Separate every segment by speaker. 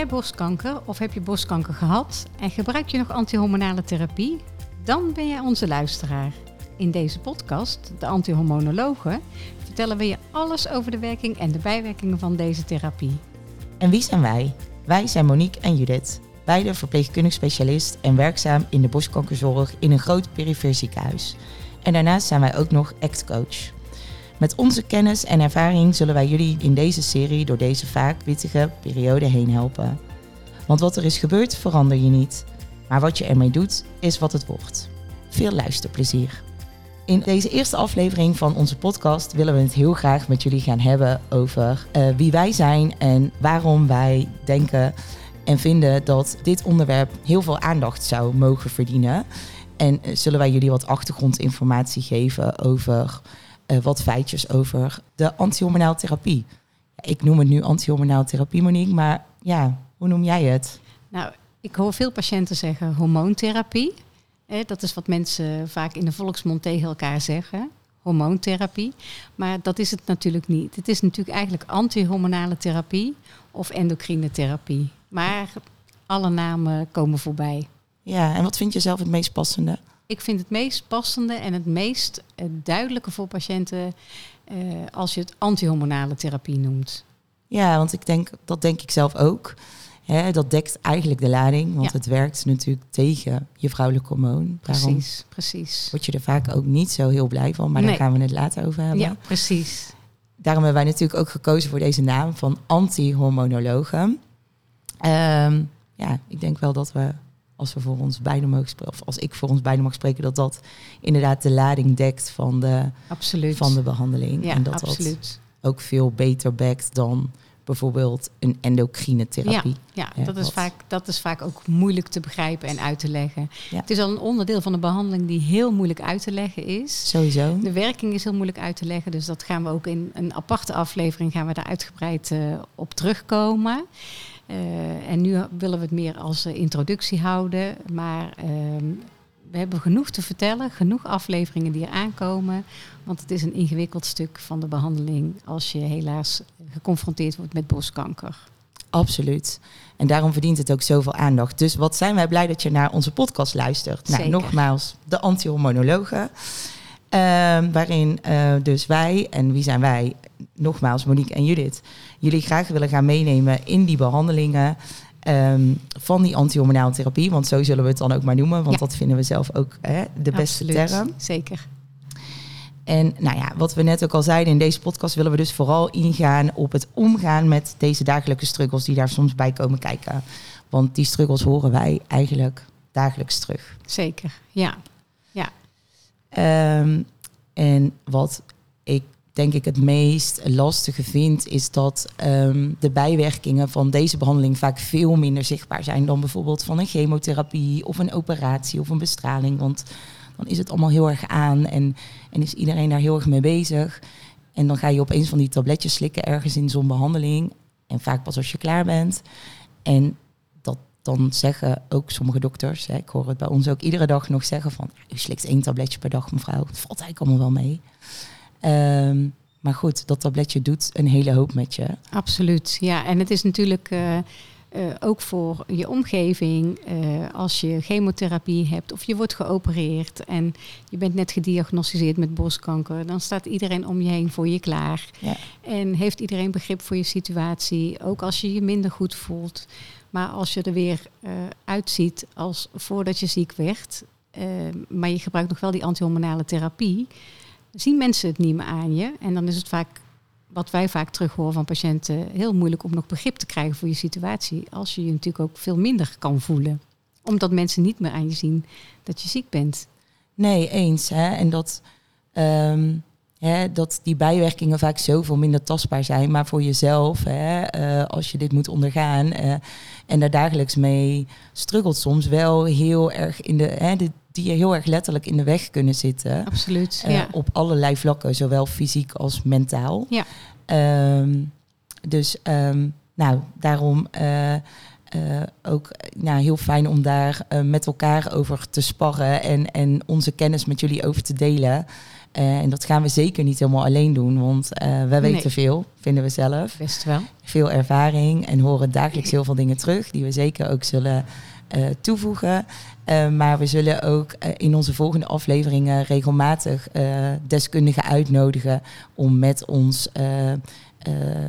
Speaker 1: jij borstkanker of heb je borstkanker gehad en gebruik je nog antihormonale therapie? Dan ben jij onze luisteraar. In deze podcast, de Antihormonologen, vertellen we je alles over de werking en de bijwerkingen van deze therapie.
Speaker 2: En wie zijn wij? Wij zijn Monique en Judith, beide verpleegkundig specialist en werkzaam in de borstkankerzorg in een groot perifeer ziekenhuis. En daarnaast zijn wij ook nog ACT-coach. Met onze kennis en ervaring zullen wij jullie in deze serie door deze vaak wittige periode heen helpen. Want wat er is gebeurd, verander je niet. Maar wat je ermee doet, is wat het wordt. Veel luisterplezier. In deze eerste aflevering van onze podcast willen we het heel graag met jullie gaan hebben over uh, wie wij zijn en waarom wij denken en vinden dat dit onderwerp heel veel aandacht zou mogen verdienen. En uh, zullen wij jullie wat achtergrondinformatie geven over uh, wat feitjes over de antihormonaal therapie. Ik noem het nu antihormonaal therapie, Monique, maar ja, hoe noem jij het?
Speaker 1: Nou, ik hoor veel patiënten zeggen hormoontherapie. Eh, dat is wat mensen vaak in de volksmond tegen elkaar zeggen. Hormoontherapie. Maar dat is het natuurlijk niet. Het is natuurlijk eigenlijk antihormonale therapie of endocrine therapie. Maar alle namen komen voorbij.
Speaker 2: Ja, en wat vind je zelf het meest passende?
Speaker 1: Ik vind het meest passende en het meest uh, duidelijke voor patiënten uh, als je het antihormonale therapie noemt.
Speaker 2: Ja, want ik denk, dat denk ik zelf ook. Hè, dat dekt eigenlijk de lading, want ja. het werkt natuurlijk tegen je vrouwelijk hormoon.
Speaker 1: Precies, Daarom precies.
Speaker 2: Word je er vaak ook niet zo heel blij van, maar nee. daar gaan we het later over hebben.
Speaker 1: Ja, precies.
Speaker 2: Daarom hebben wij natuurlijk ook gekozen voor deze naam van antihormonologen. Um, ja, ik denk wel dat we als we voor ons beiden mogen spreken, of als ik voor ons beiden mag spreken, dat dat inderdaad de lading dekt van de,
Speaker 1: absoluut.
Speaker 2: Van de behandeling.
Speaker 1: Ja,
Speaker 2: en dat
Speaker 1: absoluut.
Speaker 2: dat ook veel beter bekt dan bijvoorbeeld een endocrine therapie.
Speaker 1: Ja, ja, dat, is vaak, dat is vaak ook moeilijk te begrijpen en uit te leggen. Ja. Het is al een onderdeel van de behandeling die heel moeilijk uit te leggen is.
Speaker 2: Sowieso.
Speaker 1: De werking is heel moeilijk uit te leggen, dus dat gaan we ook in een aparte aflevering gaan we daar uitgebreid uh, op terugkomen. Uh, en nu willen we het meer als uh, introductie houden. Maar uh, we hebben genoeg te vertellen, genoeg afleveringen die er aankomen. Want het is een ingewikkeld stuk van de behandeling als je helaas geconfronteerd wordt met borstkanker.
Speaker 2: Absoluut. En daarom verdient het ook zoveel aandacht. Dus wat zijn wij blij dat je naar onze podcast luistert. Nou, nogmaals, de antihormonologen. waarin dus wij, en wie zijn wij? Nogmaals, Monique en Judith jullie graag willen gaan meenemen in die behandelingen um, van die antihormonale therapie. Want zo zullen we het dan ook maar noemen, want ja. dat vinden we zelf ook hè, de beste
Speaker 1: Absoluut.
Speaker 2: term.
Speaker 1: Zeker.
Speaker 2: En nou ja, wat we net ook al zeiden, in deze podcast willen we dus vooral ingaan op het omgaan met deze dagelijkse struggles die daar soms bij komen kijken. Want die struggles horen wij eigenlijk dagelijks terug.
Speaker 1: Zeker, ja. ja.
Speaker 2: Um, en wat ik denk ik het meest lastige vind, is dat um, de bijwerkingen van deze behandeling vaak veel minder zichtbaar zijn dan bijvoorbeeld van een chemotherapie of een operatie of een bestraling. Want dan is het allemaal heel erg aan en, en is iedereen daar heel erg mee bezig. En dan ga je opeens van die tabletjes slikken ergens in zo'n behandeling. En vaak pas als je klaar bent. En dat dan zeggen ook sommige dokters, hè, ik hoor het bij ons ook iedere dag nog zeggen van, u slikt één tabletje per dag mevrouw, het valt eigenlijk allemaal wel mee. Um, maar goed, dat tabletje doet een hele hoop met je.
Speaker 1: Absoluut, ja. En het is natuurlijk uh, uh, ook voor je omgeving, uh, als je chemotherapie hebt of je wordt geopereerd en je bent net gediagnosticeerd met borstkanker, dan staat iedereen om je heen voor je klaar.
Speaker 2: Ja.
Speaker 1: En heeft iedereen begrip voor je situatie, ook als je je minder goed voelt. Maar als je er weer uitziet als voordat je ziek werd, maar je gebruikt nog wel die antihormonale therapie zien mensen het niet meer aan je. En dan is het vaak, wat wij vaak terug horen van patiënten, heel moeilijk om nog begrip te krijgen voor je situatie. Als je je natuurlijk ook veel minder kan voelen. Omdat mensen niet meer aan je zien dat je ziek bent.
Speaker 2: Nee, eens. Hè? En dat, um, hè, dat die bijwerkingen vaak zoveel minder tastbaar zijn. Maar voor jezelf, hè, uh, als je dit moet ondergaan uh, en daar dagelijks mee struggelt soms wel heel erg in de, hè, de die je heel erg letterlijk in de weg kunnen zitten.
Speaker 1: Absoluut.
Speaker 2: Uh,
Speaker 1: ja.
Speaker 2: Op allerlei vlakken, zowel fysiek als mentaal.
Speaker 1: Ja.
Speaker 2: Um, dus um, nou, daarom uh, ook nou, heel fijn om daar met elkaar over te sparren en, en onze kennis met jullie over te delen. En dat gaan we zeker niet helemaal alleen doen, want wij weten veel, vinden we zelf.
Speaker 1: Best wel.
Speaker 2: Veel ervaring en horen dagelijks heel veel dingen terug, die we zeker ook zullen toevoegen. maar we zullen ook in onze volgende afleveringen regelmatig deskundigen uitnodigen om met ons uh,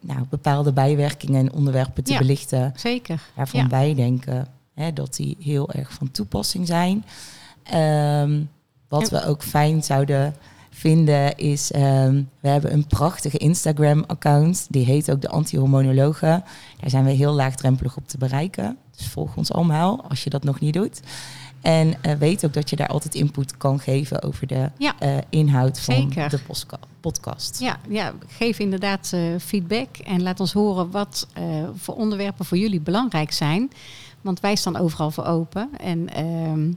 Speaker 2: nou, bepaalde bijwerkingen en onderwerpen te belichten.
Speaker 1: Zeker.
Speaker 2: Waarvan wij denken hè, dat die heel erg van toepassing zijn. Um, wat we ook fijn zouden vinden is, um, we hebben een prachtige Instagram-account. Die heet ook de Antihormonologen. Daar zijn we heel laagdrempelig op te bereiken. Dus volg ons allemaal als je dat nog niet doet. En uh, weet ook dat je daar altijd input kan geven over de ja, uh, inhoud van zeker. de podcast.
Speaker 1: Ja, ja geef inderdaad uh, feedback en laat ons horen wat voor onderwerpen voor jullie belangrijk zijn. Want wij staan overal voor open. En ehm,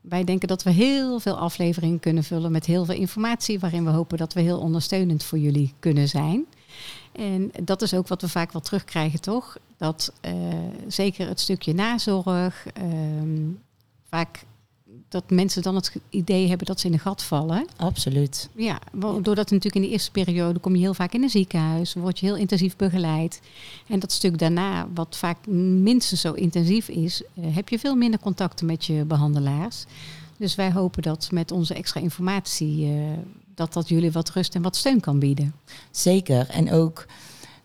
Speaker 1: wij denken dat we heel veel afleveringen kunnen vullen met heel veel informatie, waarin we hopen dat we heel ondersteunend voor jullie kunnen zijn. En dat is ook wat we vaak wel terugkrijgen, toch? Dat zeker het stukje nazorg, ehm, vaak dat mensen dan het idee hebben dat ze in een gat vallen.
Speaker 2: Absoluut.
Speaker 1: Ja, doordat natuurlijk in de eerste periode kom je heel vaak in een ziekenhuis, word je heel intensief begeleid. En dat stuk daarna, wat vaak minstens zo intensief is, eh, heb je veel minder contacten met je behandelaars. Dus wij hopen dat met onze extra informatie, uh, dat dat jullie wat rust en wat steun kan bieden.
Speaker 2: Zeker. En ook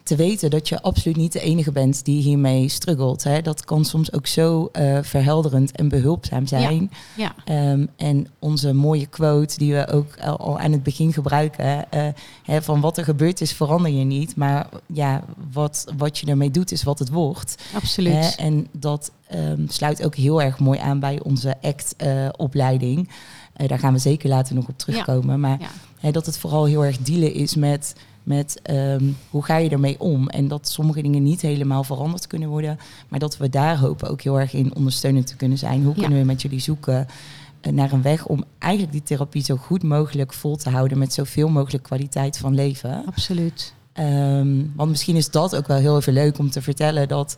Speaker 2: te weten dat je absoluut niet de enige bent die hiermee struggelt. Hè. Dat kan soms ook zo uh, verhelderend en behulpzaam zijn. Ja, ehm, en onze mooie quote, die we ook al, aan het begin gebruiken, uh, hè, van wat er gebeurd is, verander je niet. Maar ja, wat, wat je ermee doet, is wat het wordt.
Speaker 1: Absoluut.
Speaker 2: en dat um, sluit ook heel erg mooi aan bij onze ACT-opleiding. Uh, daar gaan we zeker later nog op terugkomen. Maar hè, dat het vooral heel erg dealen is met met um, hoe ga je ermee om. En dat sommige dingen niet helemaal veranderd kunnen worden. Maar dat we daar hopen ook heel erg in ondersteunend te kunnen zijn. Hoe kunnen we met jullie zoeken uh, naar een weg om eigenlijk die therapie zo goed mogelijk vol te houden met zoveel mogelijk kwaliteit van leven.
Speaker 1: Absoluut.
Speaker 2: Um, want misschien is dat ook wel heel even leuk om te vertellen dat,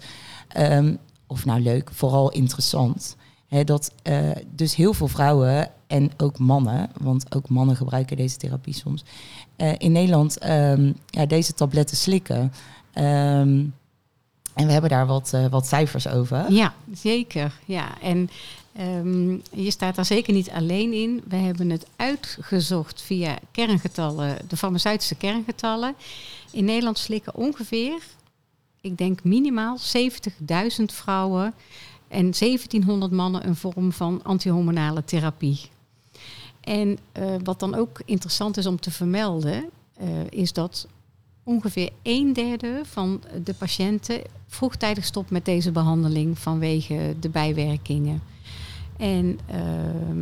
Speaker 2: um, of nou leuk, vooral interessant. Dat uh, dus heel veel vrouwen en ook mannen, want ook mannen gebruiken deze therapie soms, uh, in Nederland um, ja, deze tabletten slikken. Um, en we hebben daar wat, uh, wat cijfers over.
Speaker 1: Ja, zeker. Ja. En um, je staat daar zeker niet alleen in. We hebben het uitgezocht via kerngetallen, de farmaceutische kerngetallen. In Nederland slikken ongeveer, ik denk minimaal 70.000 vrouwen en 1700 mannen een vorm van antihormonale therapie. En uh, wat dan ook interessant is om te vermelden, uh, is dat ongeveer een derde van de patiënten vroegtijdig stopt met deze behandeling vanwege de bijwerkingen. En uh,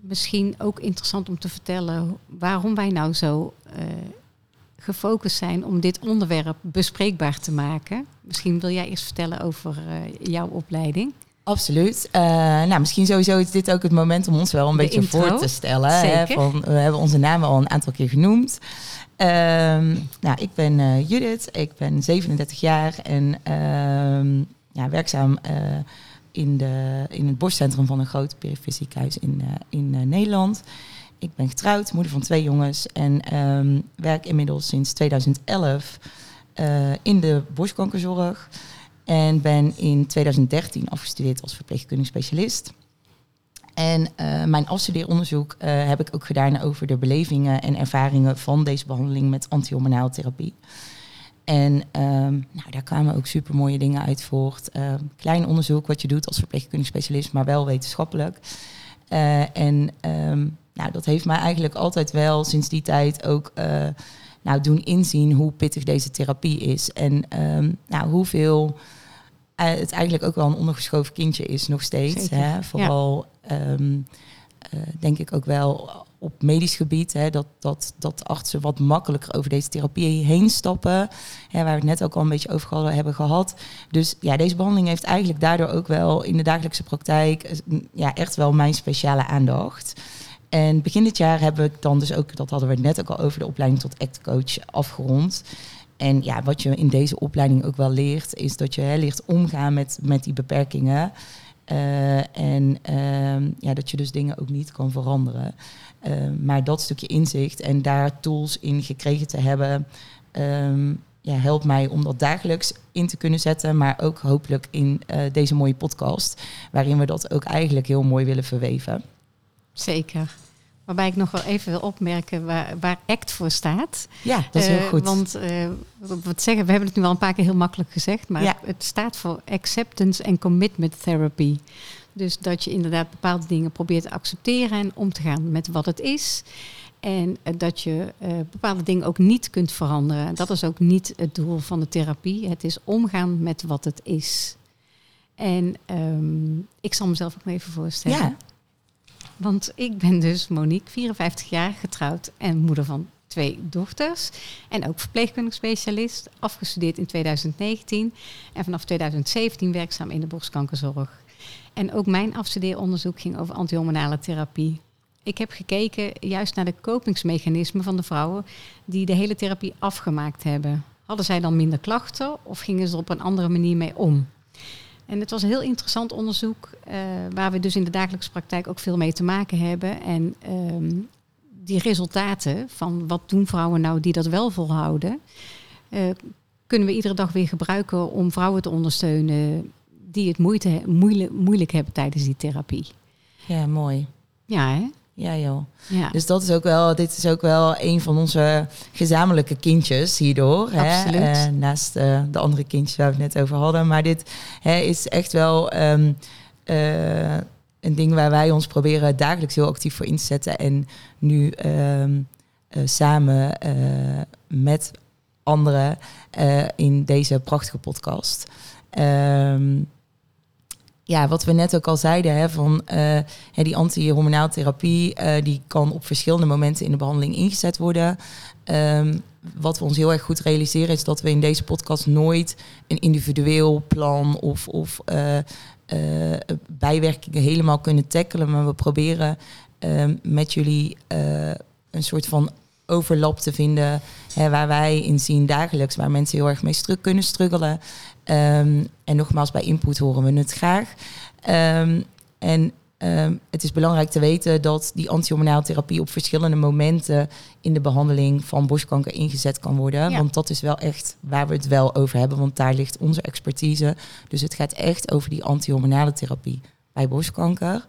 Speaker 1: misschien ook interessant om te vertellen waarom wij nou zo uh, gefocust zijn om dit onderwerp bespreekbaar te maken. Misschien wil jij eerst vertellen over jouw opleiding.
Speaker 2: Absoluut. Uh, nou, misschien sowieso is dit ook het moment om ons wel een beetje voor te stellen. Hè, van, we hebben onze namen al een aantal keer genoemd. Uh, nou, ik ben uh, Judith, ik ben 37 jaar en ehm, ja, werkzaam eh, in, de, in het borstcentrum van een groot periferisch ziekenhuis in, in Nederland. Ik ben getrouwd, moeder van twee jongens en um, werk inmiddels sinds 2011 in de borstkankerzorg. En ben in 2013 afgestudeerd als verpleegkundig specialist. En uh, mijn afstudeeronderzoek uh, heb ik ook gedaan over de belevingen en ervaringen van deze behandeling met antihormonaal therapie. En um, nou, daar kwamen ook super mooie dingen uit voort. Uh, klein onderzoek wat je doet als verpleegkundig specialist, maar wel wetenschappelijk. En nou, dat heeft mij eigenlijk altijd wel sinds die tijd ook nou, doen inzien hoe pittig deze therapie is. En um, nou, hoeveel uh, het eigenlijk ook wel een ondergeschoven kindje is nog steeds. Hè? Vooral ehm, eh, denk ik ook wel op medisch gebied, hè, dat, dat, dat artsen wat makkelijker over deze therapie heen stappen. Hè, waar we het net ook al een beetje over hebben gehad. Dus ja, deze behandeling heeft eigenlijk daardoor ook wel in de dagelijkse praktijk eh, ja, echt wel mijn speciale aandacht. En begin dit jaar hebben we dan dus ook, dat hadden we net ook al over de opleiding tot act coach afgerond. En ja, wat je in deze opleiding ook wel leert, is dat je hè, leert omgaan met, met die beperkingen. Uh, en uh, ja, dat je dus dingen ook niet kan veranderen. Uh, maar dat stukje inzicht en daar tools in gekregen te hebben, um, ja, helpt mij om dat dagelijks in te kunnen zetten. Maar ook hopelijk in uh, deze mooie podcast, waarin we dat ook eigenlijk heel mooi willen verweven.
Speaker 1: Zeker. Waarbij ik nog wel even wil opmerken waar, waar ACT voor staat.
Speaker 2: Ja, dat is heel
Speaker 1: Uh,
Speaker 2: goed.
Speaker 1: want uh, wat zeggen, we hebben het nu al een paar keer heel makkelijk gezegd, maar
Speaker 2: Ja.
Speaker 1: het staat voor Acceptance and Commitment Therapy. Dus dat je inderdaad bepaalde dingen probeert te accepteren en om te gaan met wat het is. En eh, dat je eh, bepaalde dingen ook niet kunt veranderen. Dat is ook niet het doel van de therapie. Het is omgaan met wat het is. En ehm, ik zal mezelf ook even voorstellen.
Speaker 2: ja,
Speaker 1: Want ik ben dus Monique, 54 jaar, getrouwd en moeder van twee dochters. En ook verpleegkundig specialist, afgestudeerd in 2019. En vanaf 2017 werkzaam in de borstkankerzorg. En ook mijn afstudeeronderzoek ging over antihormonale therapie. Ik heb gekeken juist naar de kopingsmechanismen van de vrouwen die de hele therapie afgemaakt hebben. Hadden zij dan minder klachten of gingen ze er op een andere manier mee om? En het was een heel interessant onderzoek, eh, waar we dus in de dagelijkse praktijk ook veel mee te maken hebben. En ehm, die resultaten van wat doen vrouwen nou die dat wel volhouden, eh, kunnen we iedere dag weer gebruiken om vrouwen te ondersteunen die het moeite, moeilijk, moeilijk hebben tijdens die therapie.
Speaker 2: ja, mooi.
Speaker 1: Ja, hè?
Speaker 2: Ja, joh.
Speaker 1: Ja.
Speaker 2: Dus dat is ook wel, dit is ook wel een van onze gezamenlijke kindjes hierdoor. Hè?
Speaker 1: Absoluut.
Speaker 2: Eh, naast eh, de andere kindjes waar we het net over hadden. Maar dit hè, is echt wel ehm, eh, een ding waar wij ons proberen dagelijks heel actief voor in te zetten. En nu ehm, eh, samen met anderen in deze prachtige podcast. Ehm, ja, wat we net ook al zeiden, hè, van eh, die antihormonaal therapie, eh, die kan op verschillende momenten in de behandeling ingezet worden. Ehm, wat we ons heel erg goed realiseren is dat we in deze podcast nooit een individueel plan of, of eh, bijwerkingen helemaal kunnen tackelen. Maar we proberen ehm, met jullie een soort van overlap te vinden hè, waar wij in zien dagelijks, waar mensen heel erg mee stru- kunnen struggelen. Ehm, en nogmaals, bij input horen we het graag. Ehm, en ehm, het is belangrijk te weten dat die antihormonale therapie op verschillende momenten in de behandeling van borstkanker ingezet kan worden.
Speaker 1: Ja.
Speaker 2: Want dat is wel echt waar we het wel over hebben, want daar ligt onze expertise. Dus het gaat echt over die antihormonale therapie bij borstkanker.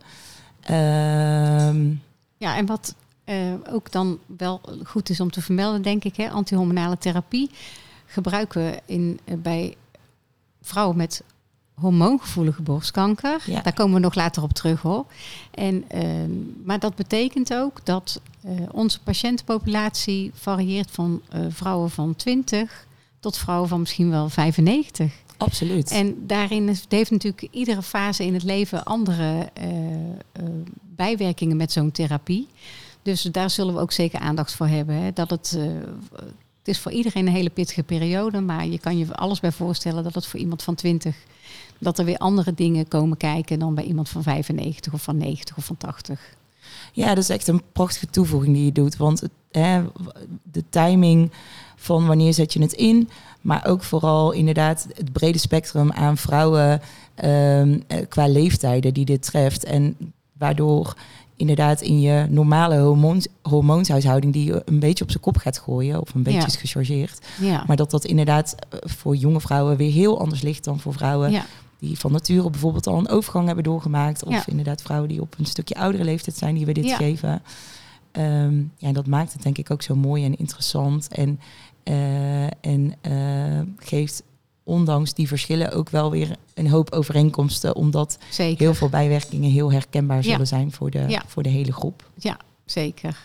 Speaker 1: Ja, en wat eh, ook dan wel goed is om te vermelden, denk ik, hè, antihormonale therapie gebruiken we in, eh, bij vrouwen met hormoongevoelige borstkanker.
Speaker 2: Ja.
Speaker 1: Daar komen we nog later op terug hoor. En, ehm, maar dat betekent ook dat eh, onze patiëntenpopulatie varieert van vrouwen van 20 tot vrouwen van misschien wel 95.
Speaker 2: absoluut.
Speaker 1: En daarin is- heeft natuurlijk iedere fase in het leven andere bijwerkingen met zo'n therapie. Dus daar zullen we ook zeker aandacht voor hebben. Hè. Dat het, eh, het is voor iedereen een hele pittige periode, maar je kan je alles bij voorstellen dat het voor iemand van 20 dat er weer andere dingen komen kijken dan bij iemand van 95 of van 90 of van 80.
Speaker 2: Ja, dat is echt een prachtige toevoeging die je doet. Want het, hè, de timing van wanneer zet je het in, maar ook vooral inderdaad het brede spectrum aan vrouwen ehm, eh, qua leeftijden die dit treft. En waardoor inderdaad in je normale hormoons, hormoonshuishouding die je een beetje op zijn kop gaat gooien, of een beetje
Speaker 1: Ja.
Speaker 2: is gechargeerd.
Speaker 1: Ja,
Speaker 2: Maar dat dat inderdaad eh, voor jonge vrouwen weer heel anders ligt dan voor vrouwen
Speaker 1: ja,
Speaker 2: die van nature bijvoorbeeld al een overgang hebben doorgemaakt. Of inderdaad vrouwen die op een stukje oudere leeftijd zijn die we dit geven. Ehm, ja, dat maakt het denk ik ook zo mooi en interessant. En, eh, en eh, geeft ondanks die verschillen ook wel weer een hoop overeenkomsten. Omdat
Speaker 1: zeker.
Speaker 2: heel veel bijwerkingen heel herkenbaar zullen
Speaker 1: Ja.
Speaker 2: zijn voor de,
Speaker 1: Ja.
Speaker 2: voor de hele groep.
Speaker 1: Ja, zeker.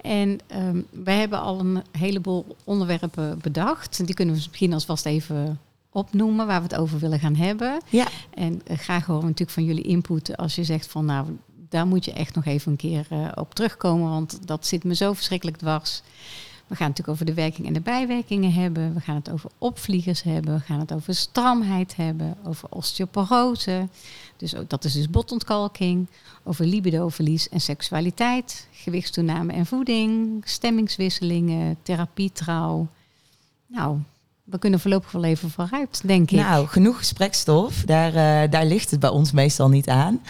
Speaker 1: En ehm, wij hebben al een heleboel onderwerpen bedacht. Die kunnen we misschien alvast even opnoemen waar we het over willen gaan hebben.
Speaker 2: Ja,
Speaker 1: En eh, graag horen we natuurlijk van jullie input als je zegt van nou, daar moet je echt nog even een keer eh, op terugkomen, want dat zit me zo verschrikkelijk dwars. We gaan het natuurlijk over de werking en de bijwerkingen hebben. We gaan het over opvliegers hebben. We gaan het over stramheid hebben. Over osteoporose. Dus ook, dat is dus botontkalking. Over libidoverlies en seksualiteit. Gewichtstoename en voeding. Stemmingswisselingen. Therapietrouw. Nou, we kunnen voorlopig wel even vooruit, denk ik.
Speaker 2: Nou, genoeg gesprekstof. Daar, uh, daar ligt het bij ons meestal niet aan.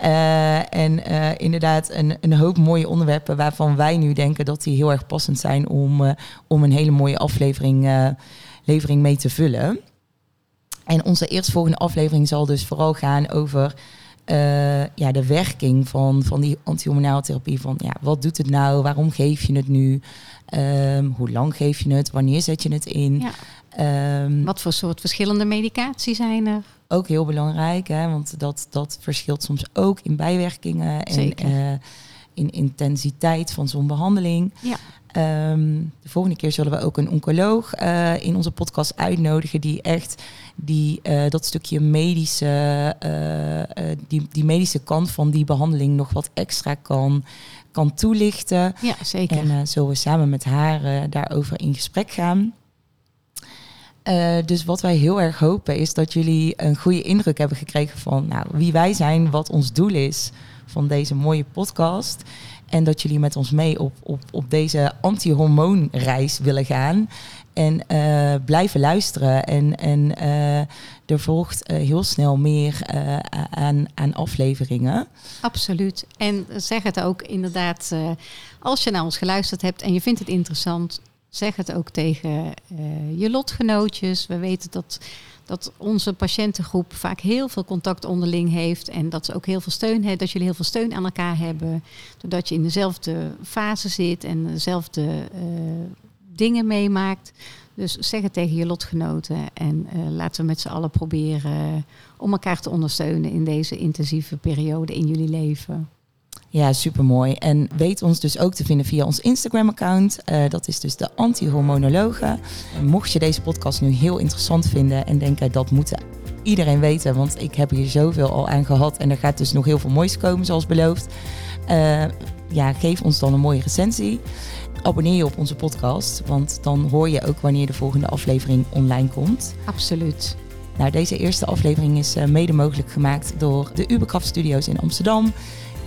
Speaker 2: Uh, en uh, inderdaad, een, een hoop mooie onderwerpen waarvan wij nu denken dat die heel erg passend zijn om, om een hele mooie aflevering levering mee te vullen. En onze eerstvolgende aflevering zal dus vooral gaan over ja, de werking van, van die antihormonale therapie. Van ja, wat doet het nou? Waarom geef je het nu? Um, hoe lang geef je het? Wanneer zet je het in?
Speaker 1: Ja. Um, Wat voor soort verschillende medicatie zijn er?
Speaker 2: Ook heel belangrijk, hè, want dat, dat verschilt soms ook in bijwerkingen en uh, in intensiteit van zo'n behandeling.
Speaker 1: Ja.
Speaker 2: Um, de volgende keer zullen we ook een oncoloog uh, in onze podcast uitnodigen die echt die, uh, dat stukje medische, die, die medische kant van die behandeling nog wat extra kan, kan toelichten.
Speaker 1: Ja, zeker.
Speaker 2: En zullen we samen met haar daarover in gesprek gaan. Uh, dus wat wij heel erg hopen is dat jullie een goede indruk hebben gekregen van nou, wie wij zijn, wat ons doel is van deze mooie podcast. En dat jullie met ons mee op, op, op deze anti-hormoonreis willen gaan. En uh, blijven luisteren. En, en uh, er volgt heel snel meer aan, aan afleveringen.
Speaker 1: Absoluut. En zeg het ook inderdaad, als je naar ons geluisterd hebt en je vindt het interessant, Zeg het ook tegen je lotgenootjes. We weten dat, dat onze patiëntengroep vaak heel veel contact onderling heeft. En dat ze ook heel veel steun hebben. Dat jullie heel veel steun aan elkaar hebben. Doordat je in dezelfde fase zit en dezelfde uh, dingen meemaakt. Dus zeg het tegen je lotgenoten. En uh, laten we met z'n allen proberen om elkaar te ondersteunen in deze intensieve periode in jullie leven.
Speaker 2: Ja, supermooi. En weet ons dus ook te vinden via ons Instagram-account. Uh, dat is dus de Antihormonologen. Mocht je deze podcast nu heel interessant vinden en denken dat moet iedereen weten, want ik heb hier zoveel al aan gehad en er gaat dus nog heel veel moois komen, zoals beloofd. Uh, ja, geef ons dan een mooie recensie. Abonneer je op onze podcast, want dan hoor je ook wanneer de volgende aflevering online komt.
Speaker 1: Absoluut.
Speaker 2: Nou, deze eerste aflevering is uh, mede mogelijk gemaakt door de Uberkraft Studios in Amsterdam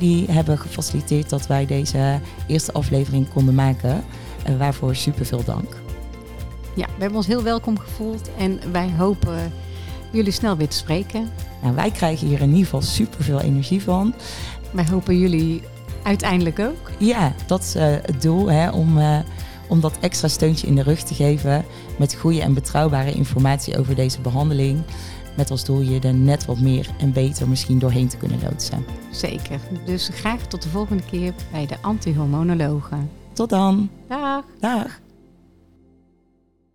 Speaker 2: die hebben gefaciliteerd dat wij deze eerste aflevering konden maken. En waarvoor super veel dank.
Speaker 1: Ja, we hebben ons heel welkom gevoeld en wij hopen jullie snel weer te spreken.
Speaker 2: Nou, wij krijgen hier in ieder geval super veel energie van.
Speaker 1: Wij hopen jullie uiteindelijk ook.
Speaker 2: Ja, dat is uh, het doel, hè, om, uh, om dat extra steuntje in de rug te geven met goede en betrouwbare informatie over deze behandeling. Met als doel je er net wat meer en beter misschien doorheen te kunnen loodsen.
Speaker 1: Zeker. Dus graag tot de volgende keer bij de antihormonologen.
Speaker 2: Tot dan.
Speaker 1: Dag.
Speaker 2: Dag.